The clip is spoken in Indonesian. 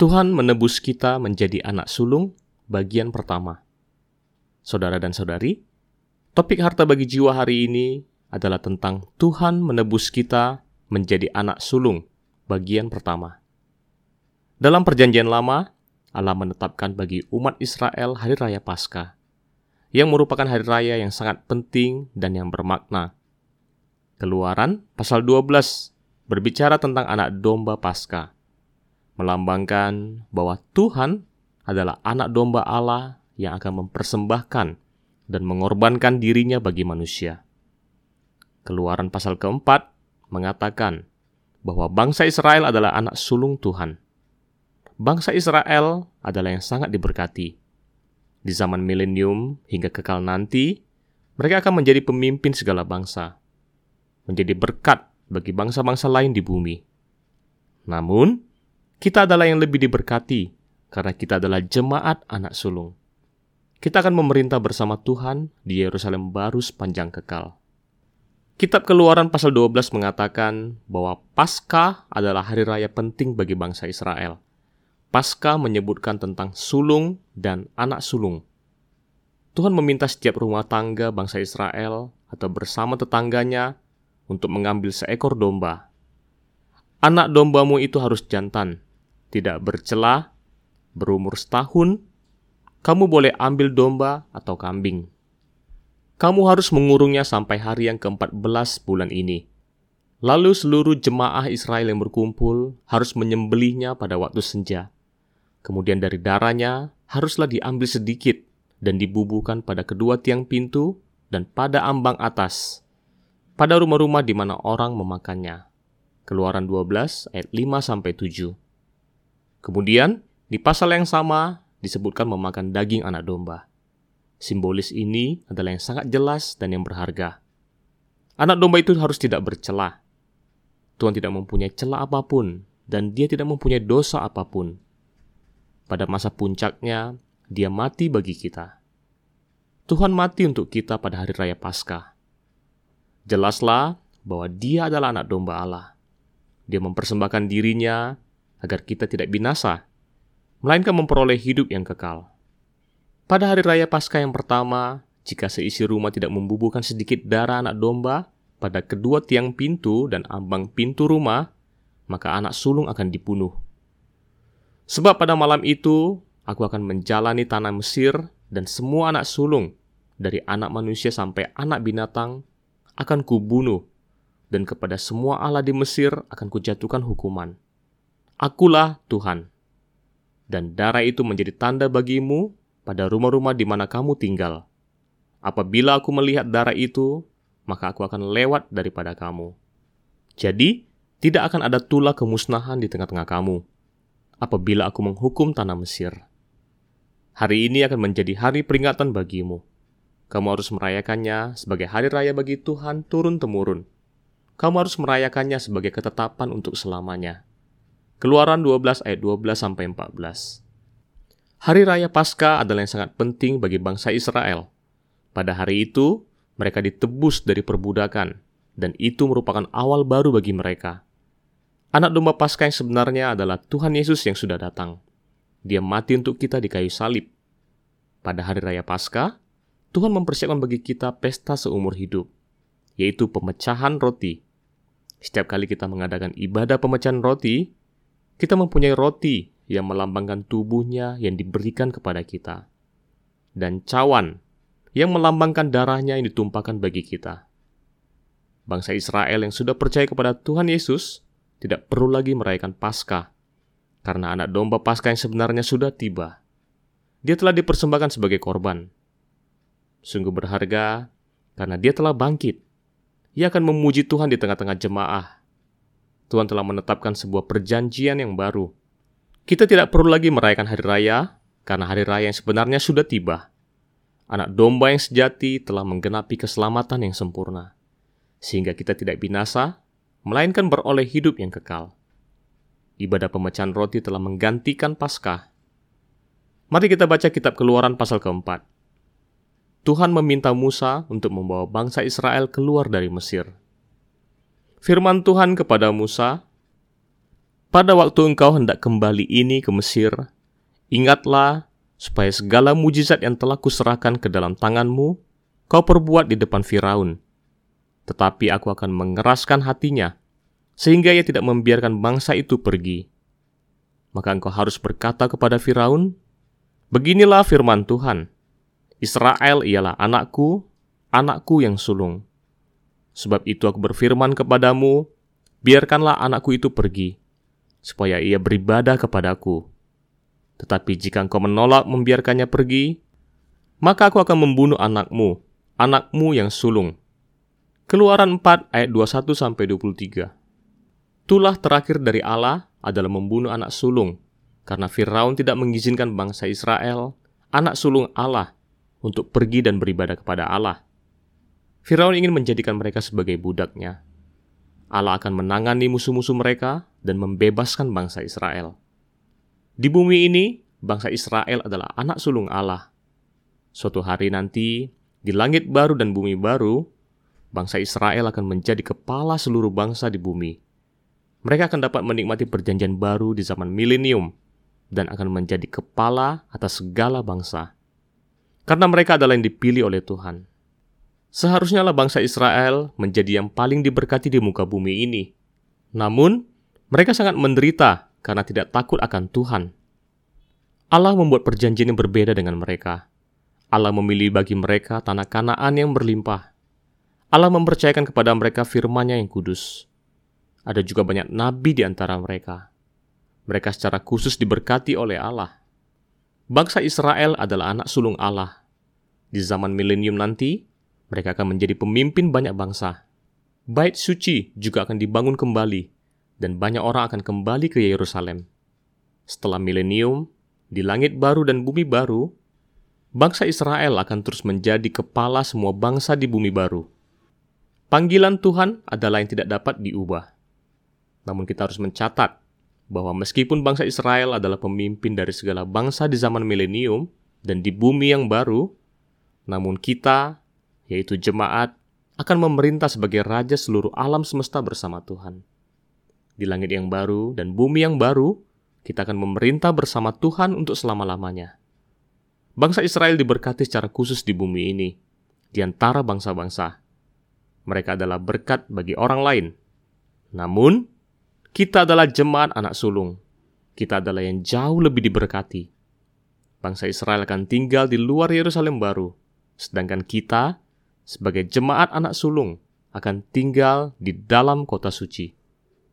Tuhan menebus kita menjadi anak sulung bagian pertama. Saudara dan saudari, topik harta bagi jiwa hari ini adalah tentang Tuhan menebus kita menjadi anak sulung bagian pertama. Dalam perjanjian lama, Allah menetapkan bagi umat Israel hari raya Paskah, yang merupakan hari raya yang sangat penting dan yang bermakna. Keluaran pasal 12 berbicara tentang anak domba Paskah melambangkan bahwa Tuhan adalah anak domba Allah yang akan mempersembahkan dan mengorbankan dirinya bagi manusia. Keluaran pasal keempat mengatakan bahwa bangsa Israel adalah anak sulung Tuhan. Bangsa Israel adalah yang sangat diberkati. Di zaman milenium hingga kekal nanti, mereka akan menjadi pemimpin segala bangsa, menjadi berkat bagi bangsa-bangsa lain di bumi. Namun, kita adalah yang lebih diberkati karena kita adalah jemaat anak sulung. Kita akan memerintah bersama Tuhan di Yerusalem baru sepanjang kekal. Kitab Keluaran pasal 12 mengatakan bahwa Paskah adalah hari raya penting bagi bangsa Israel. Paskah menyebutkan tentang sulung dan anak sulung. Tuhan meminta setiap rumah tangga bangsa Israel atau bersama tetangganya untuk mengambil seekor domba. Anak dombamu itu harus jantan, tidak bercela, berumur setahun, kamu boleh ambil domba atau kambing. Kamu harus mengurungnya sampai hari yang ke-14 bulan ini. Lalu seluruh jemaah Israel yang berkumpul harus menyembelihnya pada waktu senja. Kemudian dari darahnya haruslah diambil sedikit dan dibubuhkan pada kedua tiang pintu dan pada ambang atas, pada rumah-rumah di mana orang memakannya. Keluaran 12 ayat 5 sampai 7. Kemudian, di pasal yang sama disebutkan memakan daging anak domba. Simbolis ini adalah yang sangat jelas dan yang berharga. Anak domba itu harus tidak bercelah. Tuhan tidak mempunyai celah apa pun, dan dia tidak mempunyai dosa apa pun. Pada masa puncaknya, dia mati bagi kita. Tuhan mati untuk kita pada hari raya Paskah. Jelaslah bahwa dia adalah anak domba Allah. Dia mempersembahkan dirinya agar kita tidak binasa, melainkan memperoleh hidup yang kekal. Pada hari raya Paskah yang pertama, jika seisi rumah tidak membubuhkan sedikit darah anak domba pada kedua tiang pintu dan ambang pintu rumah, maka anak sulung akan dibunuh. Sebab pada malam itu, aku akan menjalani tanah Mesir dan semua anak sulung, dari anak manusia sampai anak binatang, akan kubunuh, dan kepada semua Allah di Mesir akan kujatuhkan hukuman. Akulah Tuhan. Dan darah itu menjadi tanda bagimu pada rumah-rumah di mana kamu tinggal. Apabila aku melihat darah itu, maka aku akan lewat daripada kamu. Jadi, tidak akan ada tulah kemusnahan di tengah-tengah kamu. Apabila aku menghukum tanah Mesir. Hari ini akan menjadi hari peringatan bagimu. Kamu harus merayakannya sebagai hari raya bagi Tuhan turun-temurun. Kamu harus merayakannya sebagai ketetapan untuk selamanya. Keluaran 12 ayat 12 sampai 14. Hari raya Paskah adalah yang sangat penting bagi bangsa Israel. Pada hari itu, mereka ditebus dari perbudakan, dan itu merupakan awal baru bagi mereka. Anak domba Paskah yang sebenarnya adalah Tuhan Yesus yang sudah datang. Dia mati untuk kita di kayu salib. Pada hari raya Paskah, Tuhan mempersiapkan bagi kita pesta seumur hidup, yaitu pemecahan roti. Setiap kali kita mengadakan ibadah pemecahan roti, kita mempunyai roti yang melambangkan tubuhnya yang diberikan kepada kita, dan cawan yang melambangkan darahnya yang ditumpahkan bagi kita. Bangsa Israel yang sudah percaya kepada Tuhan Yesus tidak perlu lagi merayakan Paskah, karena anak domba Paskah yang sebenarnya sudah tiba. Dia telah dipersembahkan sebagai korban. Sungguh berharga karena dia telah bangkit. Ia akan memuji Tuhan di tengah-tengah jemaah Tuhan telah menetapkan sebuah perjanjian yang baru. Kita tidak perlu lagi merayakan hari raya, karena hari raya yang sebenarnya sudah tiba. Anak domba yang sejati telah menggenapi keselamatan yang sempurna, sehingga kita tidak binasa, melainkan beroleh hidup yang kekal. Ibadah pemecahan roti telah menggantikan Paskah. Mari kita baca kitab Keluaran pasal keempat. Tuhan meminta Musa untuk membawa bangsa Israel keluar dari Mesir. Firman Tuhan kepada Musa, pada waktu engkau hendak kembali ini ke Mesir, ingatlah supaya segala mujizat yang telah kuserahkan ke dalam tanganmu, kau perbuat di depan Firaun. Tetapi aku akan mengeraskan hatinya, sehingga ia tidak membiarkan bangsa itu pergi. Maka engkau harus berkata kepada Firaun, Beginilah firman Tuhan, Israel ialah anakku, anakku yang sulung. Sebab itu aku berfirman kepadamu, biarkanlah anakku itu pergi, supaya ia beribadah kepadaku. Tetapi jika engkau menolak membiarkannya pergi, maka aku akan membunuh anakmu, anakmu yang sulung. Keluaran 4 ayat 21 sampai 23. Tulah terakhir dari Allah adalah membunuh anak sulung karena Firaun tidak mengizinkan bangsa Israel, anak sulung Allah, untuk pergi dan beribadah kepada Allah. Firaun ingin menjadikan mereka sebagai budaknya. Allah akan menangani musuh-musuh mereka dan membebaskan bangsa Israel. Di bumi ini, bangsa Israel adalah anak sulung Allah. Suatu hari nanti, di langit baru dan bumi baru, bangsa Israel akan menjadi kepala seluruh bangsa di bumi. Mereka akan dapat menikmati perjanjian baru di zaman milenium dan akan menjadi kepala atas segala bangsa. Karena mereka adalah yang dipilih oleh Tuhan. Seharusnya lah bangsa Israel menjadi yang paling diberkati di muka bumi ini. Namun, mereka sangat menderita karena tidak takut akan Tuhan. Allah membuat perjanjian yang berbeda dengan mereka. Allah memilih bagi mereka tanah kanaan yang berlimpah. Allah mempercayakan kepada mereka firman-Nya yang kudus. Ada juga banyak nabi di antara mereka. Mereka secara khusus diberkati oleh Allah. Bangsa Israel adalah anak sulung Allah. Di zaman milenium nanti, mereka akan menjadi pemimpin banyak bangsa. Bait suci juga akan dibangun kembali, dan banyak orang akan kembali ke Yerusalem. Setelah milenium, di langit baru dan bumi baru, bangsa Israel akan terus menjadi kepala semua bangsa di bumi baru. Panggilan Tuhan adalah yang tidak dapat diubah. Namun kita harus mencatat bahwa meskipun bangsa Israel adalah pemimpin dari segala bangsa di zaman milenium dan di bumi yang baru, namun kita, yaitu jemaat, akan memerintah sebagai raja seluruh alam semesta bersama Tuhan. Di langit yang baru dan bumi yang baru, kita akan memerintah bersama Tuhan untuk selama-lamanya. Bangsa Israel diberkati secara khusus di bumi ini, di antara bangsa-bangsa. Mereka adalah berkat bagi orang lain. Namun, kita adalah jemaat anak sulung. Kita adalah yang jauh lebih diberkati. Bangsa Israel akan tinggal di luar Yerusalem baru, sedangkan kita, sebagai jemaat anak sulung, akan tinggal di dalam kota suci.